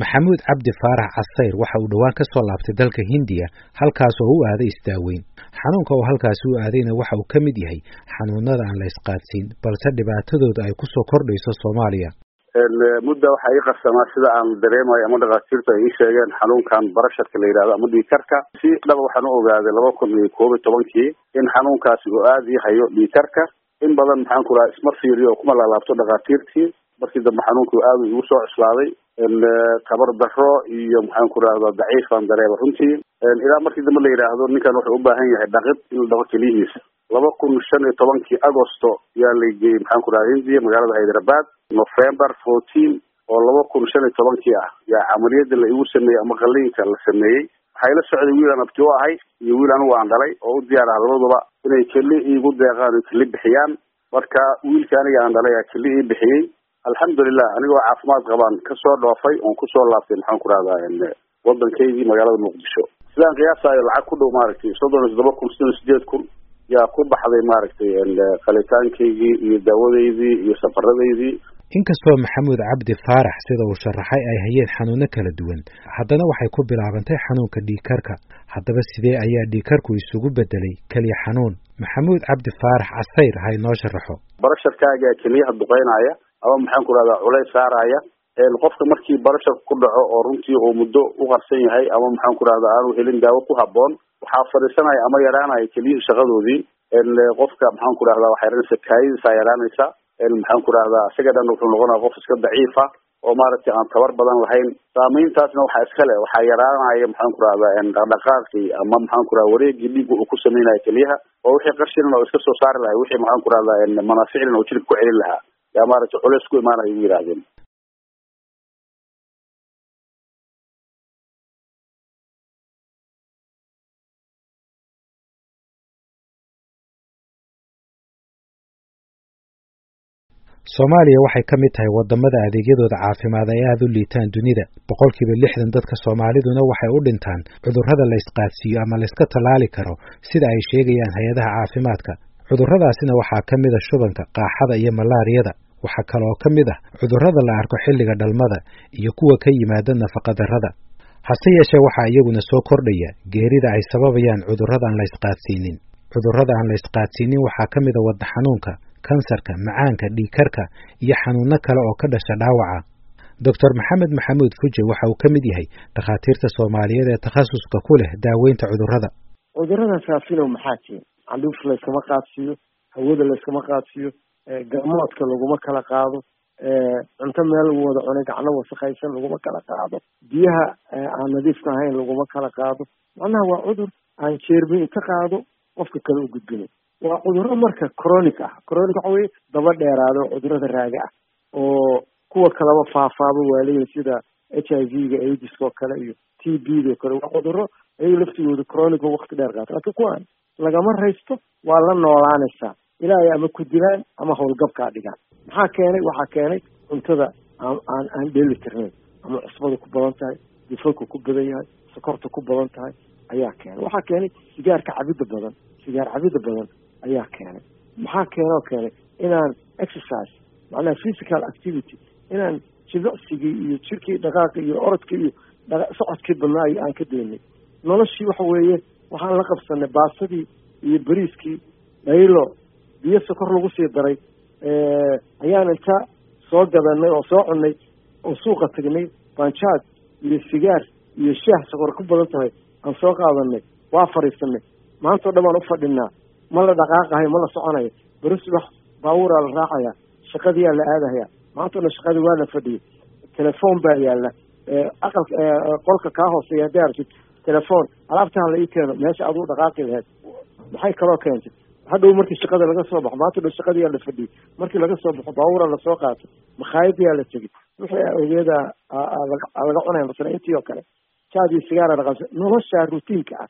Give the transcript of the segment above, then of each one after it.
maxamuud cabdi faarax casayr waxa uu dhowaan ka soo laabtay dalka hindiya halkaas oo u aaday isdaaweyn. Xanuunka oo halkaasi u aadayna waxa uu ka mid yahay xanuunada aan la isqaadsiin balse dhibaatadooda ay ku soo kordhayso soomaaliya. Mudda waxaa ii qarsamaa sida aan dareemayo ama dhakhaatiirtu ay ii sheegeen xanuunkan barasharka la yidhahdo ama dhiikarka si dhaba waxaan u ogaaday laba kun iyo koob tobankii in xanuunkaasi uu aada ii hayo dhiikarka in badan maxaan ku raha isma fiiriyo oo kuma laalaabto dhakhaatiirtii markii dambe xanuunkii aada igu soo cuslaaday. Tabar daro iyo maxaan ku rahda daciif baan dareema runtii. Ilaa markii dambe la yidhaahdo ninkan wuxuu baahan yahay dhaqid in la dhaqo keliyihiisa laba kun shan iyo tobankii agosto yaa la geeyey maxaan ku raha hindiya magaalada hyderabad. November fourteen oo laba kun shan iyo tobankii ah yaa camaliyada la igu sameeyey ama qaliinka la sameeyey waxaa ila socday wiil aan abti u ahay iyo wiil anigu aan dhalay oo u diyaar ah labaduba inay keli iigu deeqaan o keli bixiyaan. Marka wiilka aniga aan dhalay aa keli ii bixiyey alxamdulilah anigoo caafimaad qabaan ka soo dhoofay oon ku soo laabtay maxaan ku rahdaa waddankaygii magaalada muqdisho. Sidaan qiyaasayo lacag ku dhow maaragtay soddon iyo toddoba kun soddon iyo sideed kun yaa ku baxday maaragtay qalitaankaygii iyo daawadaydii iyo safaradaydii inkastoo maxamuud cabdi faarax sida uu sharaxay ay hayeen xanuuno kala duwan haddana waxay ku bilaabantay xanuunka dhiigkarka. Haddaba sidee ayaa dhiigkarku isugu bedelay keliya xanuun. Maxamuud cabdi faarax casayr ha inoo sharaxo barasharkaaga keliyaha duqeynaya ama maxaan ku rahdaa culays saaraya. Qofka markii barasharka ku dhaco oo runtii uu muddo u qarsan yahay ama maxaan ku rahdaa aanu helin daawo ku haboon waxaa fadhiisanaya ama yaraanaya keliyihii shaqadoodii. Qofka maxaan ku rahdaa waxay yaraanaysa kaayadiisa yaraanaysa. Maxaan ku rahdaa isaga dhan wuxuu noqonaya qof iska daciifa oo maaragtay aan tabar badan lahayn. Saameyntaasna waxaa iskale waxaa yaraanaya maxaan ku rahdaa dhaqdhaqaaqii ama maxaan ku rahda wareegii dhiigga uu ku sameynaya keliyaha oo wixii qashinan oo iska soo saari lahay wixii maxaan ku rahdaa manaaficdan oo jirka ku celin lahaa yaa maaragtay culays ku imaanaya ugu yidhahdeen soomaaliya waxay ka mid tahay waddamada adeegyadooda caafimaad ay aada u liitaan dunida. Boqolkiiba lixdan dadka soomaaliduna waxay u dhintaan cudurrada la isqaadsiiyo ama layska tallaali karo sida ay sheegayaan hay'adaha caafimaadka. Cudurradaasina waxaa ka mid a shubanka qaaxada iyo malaariyada waxaa kaloo ka mid ah cudurrada la arko xilliga dhalmada iyo kuwa ka yimaada nafaqadarrada hase yeeshee waxaa iyaguna soo kordhaya geerida ay sababayaan cudurrada aan la isqaadsiinin. Cudurrada aan la isqaadsiinin waxaa ka mid a wadna xanuunka kansarka macaanka dhiigkarka iyo xanuuno kale oo ka dhasha dhaawaca. Doctor maxamed maxamuud fuje waxa uu ka mid yahay dhakhaatiirta soomaaliyeed ee takhasuska ku leh daaweynta cudurrada. Cudurrada saafinow maxaa jira? Candhuuf layskama qaadsiiyo hawada layskama qaadsiiyo garmoodka laguma kala qaado cunto meel lagu wada cunay gacno wasakaysan laguma kala qaado biyaha aan nadiifka ahayn laguma kala qaado macnaha waa cudur aan jeermin inka qaado qofka kale u gudbinay. Waa cudurro marka chronic ah chronic waxa weye daba dheeraado cudurrada raaga ah oo kuwa kalaba faafaaba waa leeyihiin sida h i v ga aidiska oo kale iyo t b da oo kale waa cudurro ayaga laftigooda chronic oo wakti dheer qaato. Laakiin kuwaan lagama raysto waa la noolaanaysaa ilaahay ama ku dilaan ama howlgabkaa dhigaan. Maxaa keenay? Waxaa keenay cuntada aan aan dheeli tirnayn. Ama cusbada ku badan tahay difalka ku badan yahay sokorta ku badan tahay ayaa keenay. Waxaa keenay sigaarka cabidda badan sigaar cabidda badan ayaa keenay. Maxaa keenoo keenay? Inaan exercise macnaha physical activity inaan jimicsigii iyo jirkii dhaqaaqi iyo orodkii iyo socodkii badnaa aan ka daynay noloshii waxa weeye waxaan la qabsanay baasadii iyo bariiskii dhaylo biyo sokor lagu sii daray ayaan inta soo gadanay oo soo cunay oo suuqa tagnay banjaad iyo sigaar iyo shaah sokor ku badan tahay aan soo qaadanay waa fadhiisanay maantao dhan baan ufadhinaa ma la dhaqaaqahayo ma la soconayo beri subax baabuuraa la raacaya shaqadiyaa la aadahaya maantao dhan shaqadii waa la fadhiyay. Telefoon baa yaalla aqalka qolka kaa hooseeya hadday artid telefoon. Alaabtaha la ii keeno meesha aduu dhaqaaqi lahayd. Maxay kaloo keentay hadhow markii shaqada laga soo baxo maanta dhan shaqadiyaa la fadhiyay markii laga soo baxo baabuura la soo qaato makhaayadiyaa la tegey wixii ogeeda laga cunaya masala intii oo kale jaad iyo sigaara dhaqansa nolosha rutiinka ah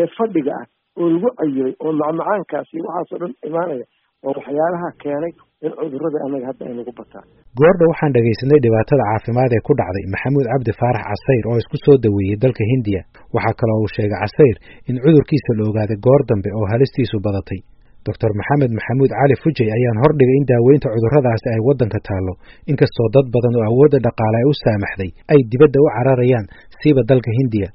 ee fadhiga ah oo lagu cayilay oo macmacaankaasi waxaasoo dhan imaanaya oo waxyaalaha keenay in cudurrada annaga hadda ay nagu bataan goordha waxaan dhegaysanay dhibaatada caafimaad ee ku dhacday maxamuud cabdi faarax casayr oo isku soo daweeyey dalka hindiya waxaa kaloo uu sheegay casayr in cudurkiisa la ogaaday goor dambe oo halistiisu badatay doctor maxamed maxamuud cali fujay ayaan hordhigay in daaweynta cudurradaasi ay waddanka taallo. Inkastoo dad badan oo awoodda dhaqaale ay u saamaxday ay dibadda u cararayaan siiba dalka hindiya.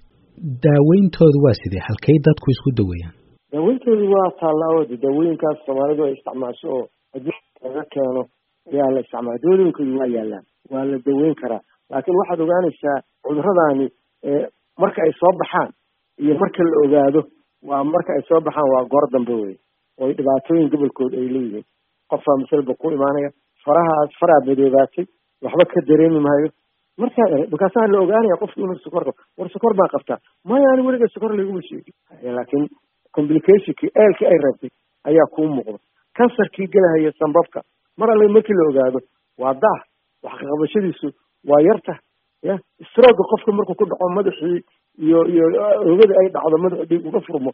Daaweyntoodu waa sidee? Halkay dadku isku daweeyaan daaweyntoodu waa taallaawood daawooyinkaas soomaalidu ay isticmaasho oo adduunka laga keeno ayaa la isticmaala dawadooyinkoodu waa yaallaan. Waa la daweyn karaa. Laakiin waxaad ogaanaysaa cudurradaani marka ay soo baxaan iyo marka la ogaado waa marka ay soo baxaan waa goor dambe wey oo dhibaatooyin gobolkood ay leeyihiin. Qofaa masalba ku imaanaya. Farahaas faraa badoobaatay waxba ka dareemi maayo. Markaa markaasaa la ogaanaya qofki inuu sokor qabo. War sokor baa qabtaa maya ani weliga sokor laiguma sheegin. Laakiin complicationkii eelkii ay rabtay ayaa kuu muuqda. Kansarkii gelahaya sambabka mar alle markii la ogaado waa daah wax kaqabashadiisu waa yarta ya. Strooga qofka markuu ku dhaco madaxii iyo iyo oogada ay dhacdo madaxu dhiig uga furmo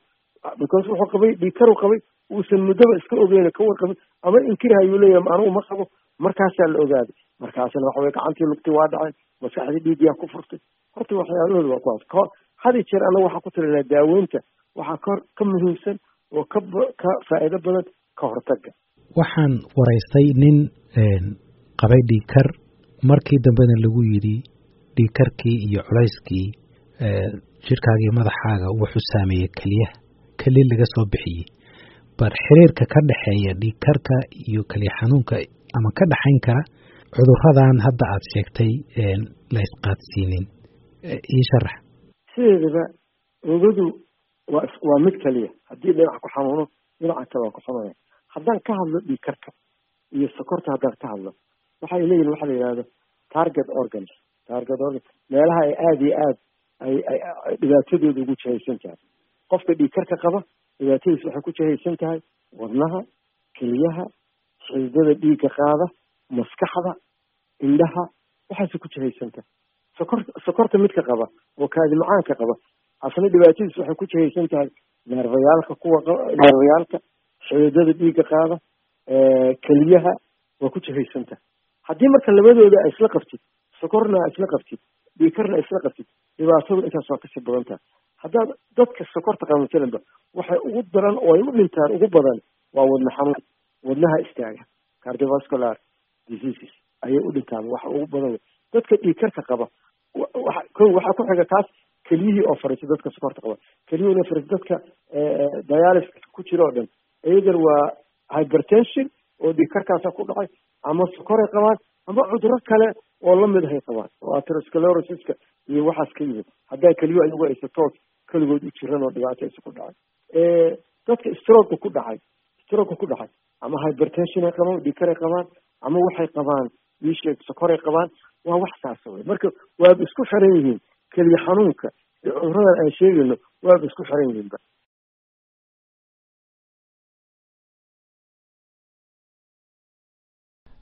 because wuxuu qabay dhiigkaru qabay uusan muddaba iska ogeyn ka warqabin ama inkirhayuu leeyahay anigu ma qabo. Markaasaa la ogaaday. Markaasna waxa weye gacantii lugti waa dhacay. Maskaxdii dhiigyaa ku furtay. Horta waxyaalahooda waa kuwaas ka had iyo jeer annaga waxaa ku talinaa daaweynta waxaa ka ka muhiimsan oo ka ka faa'iido badan ka hortaga waxaan waraystay nin qabay dhiigkar markii dambena lagu yidhi dhiigkarkii iyo culayskii jidhkaaga iyo madaxaaga wuxuu saameeyey keliyaha keli laga soo bixiyey. Bar xiriirka ka dhexeeya dhiigkarka iyo keliya xanuunka ama ka dhexayn kara cudurradan hadda aad sheegtay la isqaadsiinin. Ii sharax sideedaba oogadu waa waa mid keliya haddii dhinac ku xanuuno dhinaca kale waa ku xanuunaya. Haddaan ka hadlo dhiigkarka iyo sokorta haddaan ka hadlo waxay leeyihiin waxa la yidhahdo target organs. Target organs meelaha ay aada iyo aad ay ay dhibaatadooda ugu jihaysan tahay qofka dhiigkarka qaba. Dhibaatadiis waxay ku jihaysan tahay wadnaha keliyaha xididada dhiigga qaada maskaxda indhaha waxaasay ku jihaysan tahay. Sokor sokorta midka qaba oo kaadi macaanka qaba asna dhibaatadiis waxay ku jihaysan tahay neerbayaalka kuwa neerbayaalka xididada dhiigga qaada keliyaha waa ku jihaysan tahay. Haddii marka labadooda a isla qabtid sokorna a isla qabtid dhiigkarna a isla qabtid dhibaatadu intaas waa ka sii badan tahay haddaad dadka sokorta masalanba waxay ugu daran oo ay u dhintaan ugu badan waa wadna xanuun wadnaha istaaga cardiovascular diseases ayay u dhintaan waxa ugu badan. Dadka dhiigkarka qaba ko waxaa ku xiga taas keliyihii oo fariisa dadka sokorta qaba. Keliyihii oo fariisa dadka dialis ku jira oo dhan. Iyagan waa hypertension oo dhiigkarkaasa ku dhacay ama sokoray qabaan ama cuduro kale oo la mid ahay qabaan. Oo atherosclerosiska iyo waxaas ka yimid. Haddaa keliyo ayagu aysa toos keligood u jiran oo dhibaato aysa ku dhacay. Dadka stroga ku dhacay stroga ku dhacay ama hypertension ay qabaan dhiigkaray qabaan ama waxay qabaan iisheeg sokoray qabaan waa wax saasa wey marka waaba isku xiran yihiin keliya xanuunka. Iyo cuduradan aan sheegayno waaba isku xiran yihiinba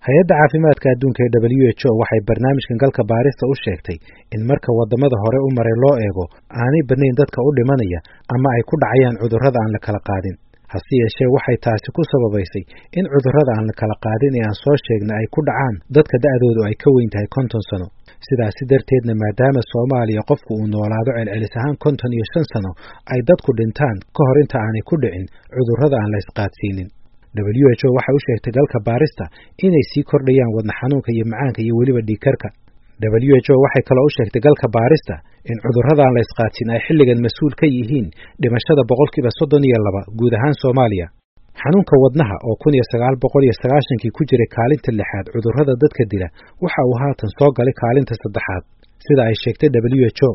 hay'adda caafimaadka adduunka ee w h o waxay barnaamijkan galka baarista u sheegtay in marka waddamada hore u maray loo eego aanay badnayn dadka u dhimanaya ama ay ku dhacayaan cudurrada aan la kala qaadin. Hase yeeshee waxay taasi ku sababaysay in cudurrada aan la kala qaadin ee aan soo sheegna ay ku dhacaan dadka da'doodu ay ka weyn tahay konton sano. Sidaasi darteedna maadaama soomaaliya qofku uu noolaado celcelis ahaan konton iyo shan sano ay dadku dhintaan ka hor inta aanay ku dhicin cudurrada aan la isqaadsiinin w h o waxay u sheegtay galka baarista inay sii kordhayaan wadna xanuunka iyo macaanka iyo weliba dhiigkarka. W h o waxay kaloo u sheegtay galka baarista in cudurradaan la isqaadsin ay xilligan mas'uul ka yihiin dhimashada boqolkiiba soddon iyo laba guud ahaan soomaaliya. Xanuunka wadnaha oo kun iyo sagaal boqol iyo sagaashankii ku jiray kaalinta lixaad cudurrada dadka dila waxa uu haatan soo galay kaalinta saddexaad. Sida ay sheegtay w h o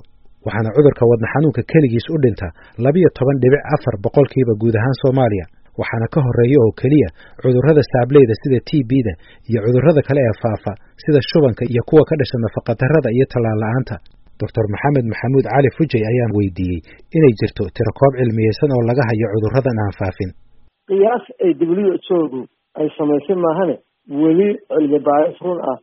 waxaana cudurka wadna xanuunka keligiis u dhinta labiyo toban dhibic afar boqolkiiba guud ahaan soomaaliya waxaana ka horreeya oo keliya cudurrada saableyda sida t b-da iyo cudurrada kale ee faafa sida shubanka iyo kuwa ka dhasha nafaqadarrada iyo tallaal la'aanta. Doctor maxamed maxamuud cali fujay ayaan weydiiyey inay jirto tirakoob cilmiyeysan oo laga hayo cudurradan aan faafin. Qiyaas ay w h odu ay samaysay maahane weli cilmi baaris run ah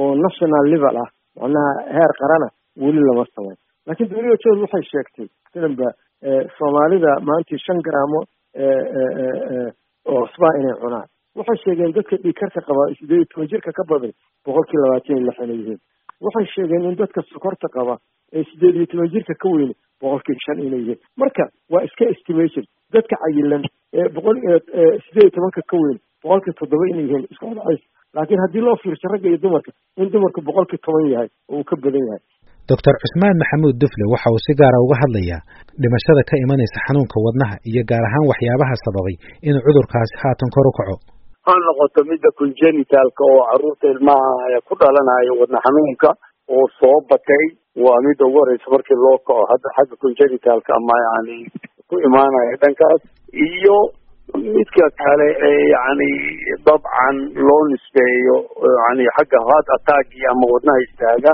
oo national level ah macnaha heer qarana weli lama samayn laakiin w h odu waxay sheegtay sidanba soomaalida maantii shan garaamo oo cusbaa inay cunaan. Waxay sheegeen dadka dhiigkarka qaba sideed iyo toban jirka ka badan boqolkii labaatan iyo lix inay yihiin waxay sheegeen in dadka sokorta qaba ee sideed iyo toban jirka ka weyne boqolkiiba shan inay yihiin marka waa iska estimation. Dadka cayilan ee boqol sideed iyo tobanka ka weyn boqolkii toddoba inay yihiin iska wadacays laakiin haddii loo fiirso ragga iyo dumarka in dumarku boqolkii toban yahay oo uu ka badan yahay doctor cusmaan maxamuud dufle waxa uu si gaara uga hadlayaa dhimashada ka imanaysa xanuunka wadnaha iyo gaar ahaan waxyaabaha sababay inuu cudurkaasi haatan kor u kaco. Ha noqoto midda congenitalka oo carruurta ilmaha ku dhalanayo wadna xanuunka oo soo batay waa midda ugu horeysa markii loo kaco hadda xagga congenitalka ama yani ku imaanaya dhankaas iyo midka kale ee yani dabcan loo nisbeeyo yani xagga heart attacki ama wadnaha istaaga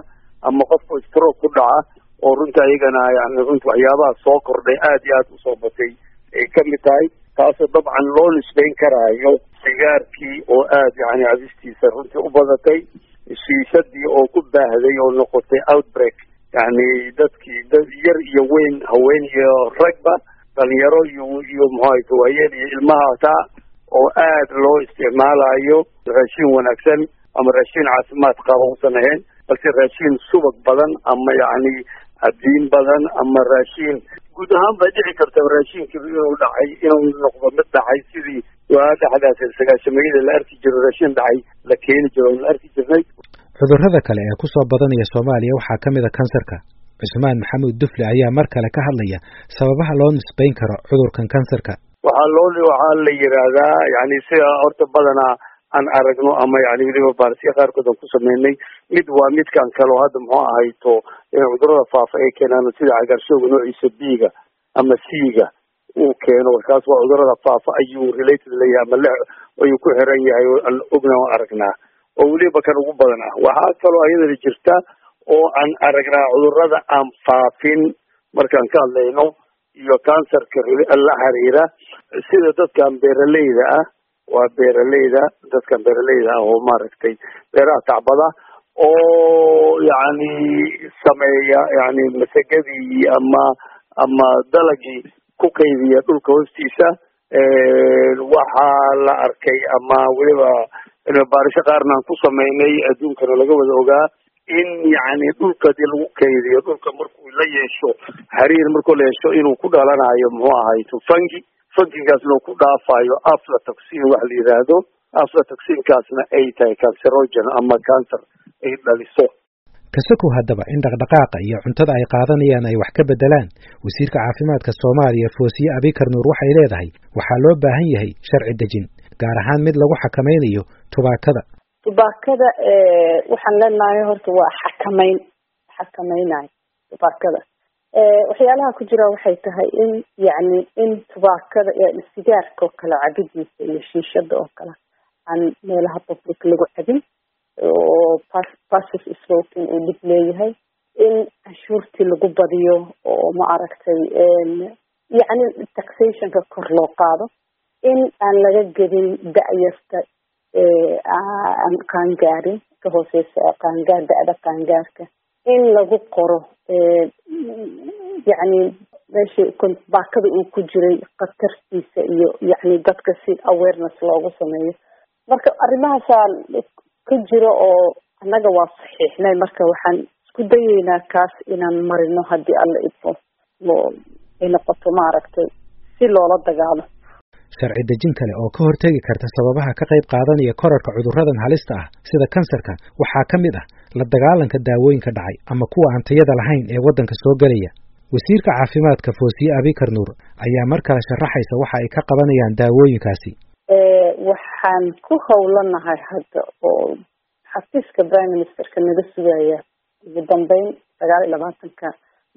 ama qofka stroke ku dhaca oo runta iyagana yani runta waxyaabaha soo kordhay aad iyo aad u soo batay ay ka mid tahay. Taasoo dabcan loo nisbeyn karaayo sigaarkii oo aad yani cabistiisa runtii u badatay shiishadii oo ku baahday oo noqotay outbreak. Yani dadkii dad yar iyo weyn haween iyo ragba dhalinyaro iyo iyo muxuahayta waayeel iyo ilmaha taa oo aad loo isticmaalayo raashin wanaagsan ama raashin caafimaad qaba usan ahayn balse raashin subag badan ama yacni cadiin badan ama raashin guud ahaan bay dhici karta raashinkii inuu dhacay inuu noqdo mid dhacay sidii waa dhexdaas sagaashamayada la arki jiro raashin dhacay la keeni jiro la arki jirnay. Cudurrada kale ee ku soo badanaya soomaaliya waxaa ka mid a kansarka. Cusmaan maxamuud dufle ayaa mar kale ka hadlaya sababaha loo nisbayn karo cudurkan kansarka. Waxaa loo waxaa la yidhaahdaa yani sida horta badanaa aan aragno ama yani weliba baarsiya qaarkood aan ku sameynay mid waa midkan kale oo hadda muxuu ahayto cudurrada faafa ay keenaan sida cagaarshooga noociisa b-ga ama c-ga uu keeno kaas waa cudurrada faafa ayuu related leeyahay ama le ayuu ku xiran yahay ogna o aragnaa. Oo weliba kan ugu badan ah. Waxaa kaloo ayadana jirta oo aan aragnaa cudurrada aan faafin markaan ka hadlayno iyo kansarka la xiriira sida dadkan beeraleyda ah waa beeraleyda dadkan beeraleyda ah oo maaragtay beeraha tacbada oo yani sameeya yani masagadii ama ama dalagii ku kaydiya dhulka hoostiisa waxaa la arkay ama weliba baarisho qaarna aan ku sameynay adduunkana laga wada ogaa in yani dhulka haddii lagu kaydiyo dhulka markuu la yeesho xariir markuu la yeesho inuu ku dhalanayo muxuu ahayto fungi fungigaasna uu ku dhaafayo aflatoxin wax la yidhaahdo aflatoxinkaasna ay tahay cancerogen ama cancer ay dhaliso. Kasakow haddaba in dhaqdhaqaaqa iyo cuntada ay qaadanayaan ay wax ka bedelaan wasiirka caafimaadka soomaaliya foosiye abikar nuur waxay leedahay waxaa loo baahan yahay sharci dejin gaar ahaan mid lagu xakamaynayo tubaakada. Tubaakada waxaan leenahay horta waa xakamayn xakamaynayo tubaakada waxyaalaha ku jira waxay tahay in yacni in tubaakada sigaarka oo kale cabidiisa iyo shiishada oo kale aan meelaha public lagu cabin oo passive smoking uu dhib leeyahay in canshuurtii lagu badiyo oo ma aragtay yacni taxationka kor loo qaado in aan laga gedin da-yarta aan qaangaarin ka hooseysa qaangaar da-da qaangaarka in lagu qoro yacni meeshii baakada uu ku jiray khatartiisa iyo yacni dadka si awareness loogu sameeyo marka arrimahaasaa ka jiro oo annaga waa saxiixnay marka waxaan isku dayeynaa kaas inaan marino haddii alla idmo ay noqoto maaragtay si loola dagaalo sharci dejin kale oo ka hortegi karta sababaha ka qayb qaadanaya korarka cudurradan halista ah sida kansarka waxaa ka mid ah la dagaalanka daawooyinka dhacay ama kuwa aan tayada lahayn ee waddanka soo gelaya. Wasiirka caafimaadka foosiye abikar nuur ayaa mar kale sharaxaysa waxa ay ka qabanayaan daawooyinkaasi. Waxaan ku howlanahay hadda oo xafiiska prime ministerka naga sugaya ugu dambeyn sagaal iyo labaatanka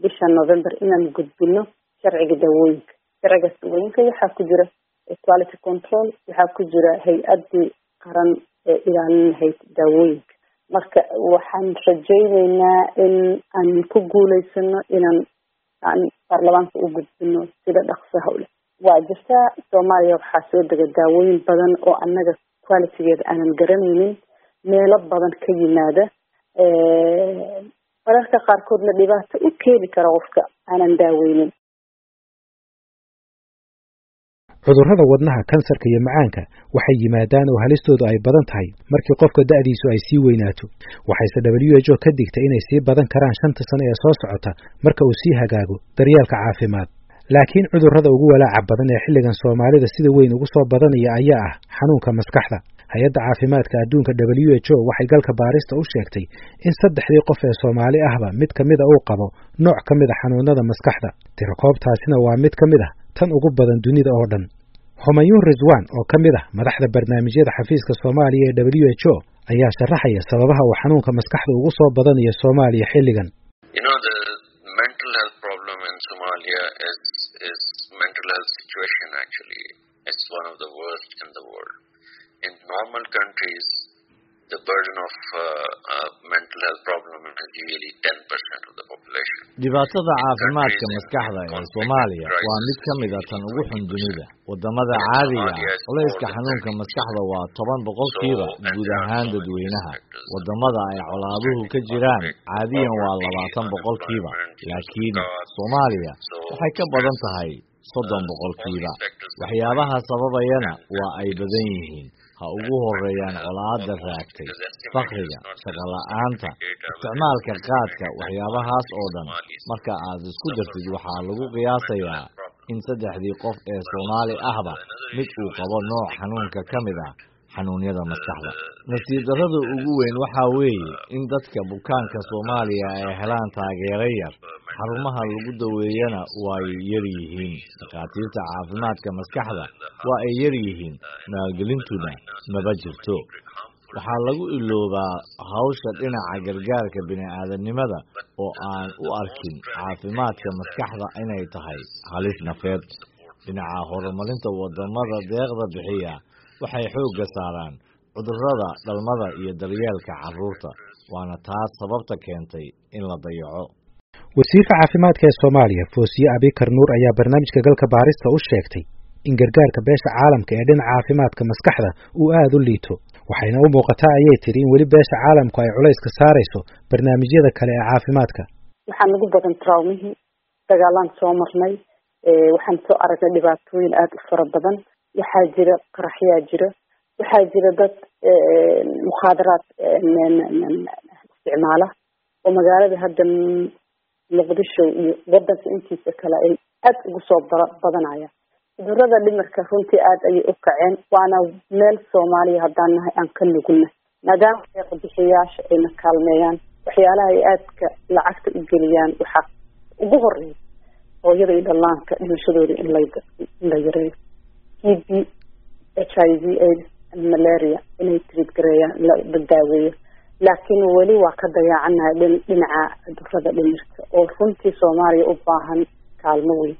bisha november inaan gudbino sharciga daawooyinka sharciga daawooyinka waxaa ku jira quality control. Waxaa ku jira hay'addii qaran ee ilaalin lahayd daawooyinka marka waxaan rajayneynaa in aan ku guuleysano inaan aan baarlamaanka u gudbino sida dhaqsaha u leh waa jirtaa soomaaliya waxaa soo dega daawooyin badan oo annaga qualitygeeda aanan garanaynin. Meelo badan ka yimaada mararka qaarkoodna dhibaato u keeni kara qofka aanan daaweynin cudurrada wadnaha kansarka iyo macaanka waxay yimaadaan oo halistoodu ay badan tahay. Markii qofka da'diisu ay sii weynaato waxayse w h o ka digtay inay sii badan karaan shanta sano ee soo socota marka uu sii hagaago daryeelka caafimaad. Laakiin cudurrada ugu walaaca badan ee xilligan soomaalida sida weyn ugu soo badanaya ayaa ah xanuunka maskaxda. Hay'adda caafimaadka adduunka w h o waxay galka baarista u sheegtay in saddexdii qof ee soomaali ahba mid ka mida uu qabo nooc ka mid a xanuunada maskaxda. Tirakoobtaasina waa mid ka mid ah tan ugu badan dunida oo dhan homayun rizwan oo ka mid ah madaxda barnaamijyada xafiiska soomaaliya ee w h o ayaa sharaxaya sababaha uu xanuunka maskaxda ugu soo badanayo soomaaliya xilligan the burden of uh, uh, mental health problem is usually 10% of the population. dhibaatada caafimaadka maskaxda ee soomaaliya waa mid ka mid a tan ugu xun dunida. Wadamada caadiga ah culayska xanuunka maskaxda waa toban boqolkiiba guud ahaan dadweynaha. waddamada ay colaaduhu ka jiraan caadiyan waa labaatan boqolkiiba laakiin soomaaliya waxay ka badan tahay soddon boqolkiiba waxyaabaha sababayana waa ay badan yihiin ha ugu horeeyaan colaada raagtay fakriga shaqola'aanta isticmaalka qaadka waxyaabahaas oo dhan. Marka aad isku dartid waxaa lagu qiyaasayaa in saddexdii qof ee soomaali ahba mid uu qabo nooc xanuunka ka mid ah xanuunyada maskaxda. Nasiib darrada ugu weyn waxaa weeye in dadka bukaanka soomaaliya ay helaan taageero yar. Xarumaha lagu daweeyana way yar yihiin. Dhakhaatiirta caafimaadka maskaxda waa ay yar yihiin. Maalgelintuna maba jirto. Waxaa lagu iloobaa hawsha dhinaca gargaarka bini-aadamnimada oo aan u arkin caafimaadka maskaxda inay tahay halis nafeed. Dhinaca horumarinta waddamada deeqda bixiya waxay xoogga saaraan cudurrada dhalmada iyo daryeelka carruurta waana taas sababta keentay in la dayaco. Wasiirka caafimaadka ee soomaaliya foosiye abikar nuur ayaa barnaamijka galka baarista u sheegtay in gargaarka beesha caalamka ee dhinaca caafimaadka maskaxda uu aada u liito. Waxayna u muuqataa ayay tidhi in weli beesha caalamku ay culayska saarayso barnaamijyada kale ee caafimaadka. Waxaan ugu badan traumihii dagaalaan soo marnay waxaan soo aragnay dhibaatooyin aada u fara badan waxaa jira qaraxyaa jira waxaa jira dad mukhaadaraad isticmaala oo magaalada hadda muqdisho iyo wadanka intiisa kale ay aada ugu soo badanayaan cudurrada dhimirka runtii aada ayay u kaceen waana meel soomaaliya haddaan nahay aan ka nugulnay maadaama deeqbixiyaasha ayna kaalmeeyaan waxyaalaha ay aadka lacagta u geliyaan waxaa ugu horreeya hooyada iyo dhallaanka dhimashadooda in la in la yareeyo t b h i v aids malaria inay triid gareeyaan la daaweeyo laakiin weli waa ka dayaacanahay dhinaca cudurrada dhimirka. Oo runtii soomaaliya u baahan kaalmo weyn.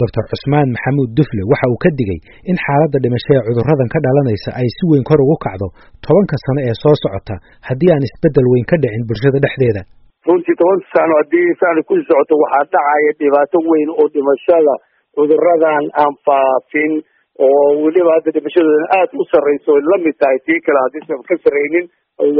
Doctor cusmaan maxamuud dufle waxa uu ka digay in xaaladda dhimasho ee cudurradan ka dhalanaysa ay si weyn kor ugu kacdo tobanka sano ee soo socota haddii aan isbeddel weyn ka dhicin bulshada dhexdeeda. Runtii tobanka sano haddii sani ku socoto waxaa dhacaya dhibaato weyn oo dhimashada cuduradan aan faafin oo weliba hadda dhimashadoodan aada u sarrayso oy la mid tahay tii kale haddiisan ka sarraynin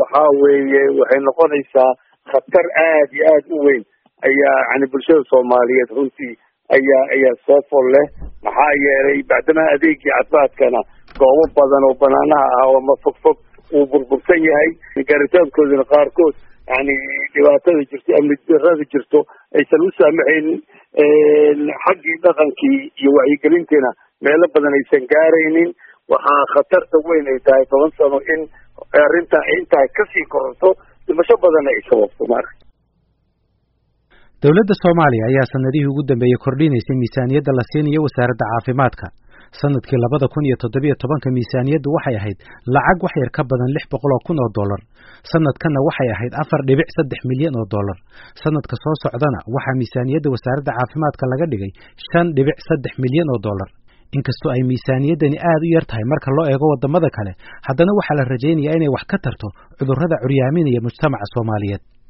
waxaa weeye waxay noqonaysaa khatar aad iyo aada u weyn. Ayaa yani bulshada soomaaliyeed runtii ayaa ayaa soo fol leh. Maxaa yeelay bacdama adeegii caafimaadkana goobo badan oo banaanaha ah oo ma fog fog uu burbursan yahay. Gaaritaankoodana qaarkood yani dhibaatada jirto amni darada jirto aysan u saamaxaynin xaggii dhaqankii iyo wacyigelintiina meelo badan aysan gaaraynin. Waxaa khatarta weyn ay tahay toban sano in arrintaa intaa ka sii kororto dhimasho badanna ay sababto maarka dowladda soomaaliya ayaa sanadihii ugu dambeeyey kordhinaysay miisaaniyadda la siinayo wasaaradda caafimaadka. Sanadkii labada kun iyo toddobiyo tobanka miisaaniyaddu waxay ahayd lacag wax yar ka badan lix boqol oo kun oo dollar. Sanadkanna waxay ahayd afar dhibic saddex milyan oo dollar. Sanadka soo socdana waxaa miisaaniyadda wasaaradda caafimaadka laga dhigay shan dhibic saddex milyan oo dollar inkastoo ay miisaaniyaddani aad u yar tahay marka loo eego waddamada kale haddana waxaa la rajaynayaa inay wax ka tarto cudurrada curyaaminaya mujtamaca soomaaliyeed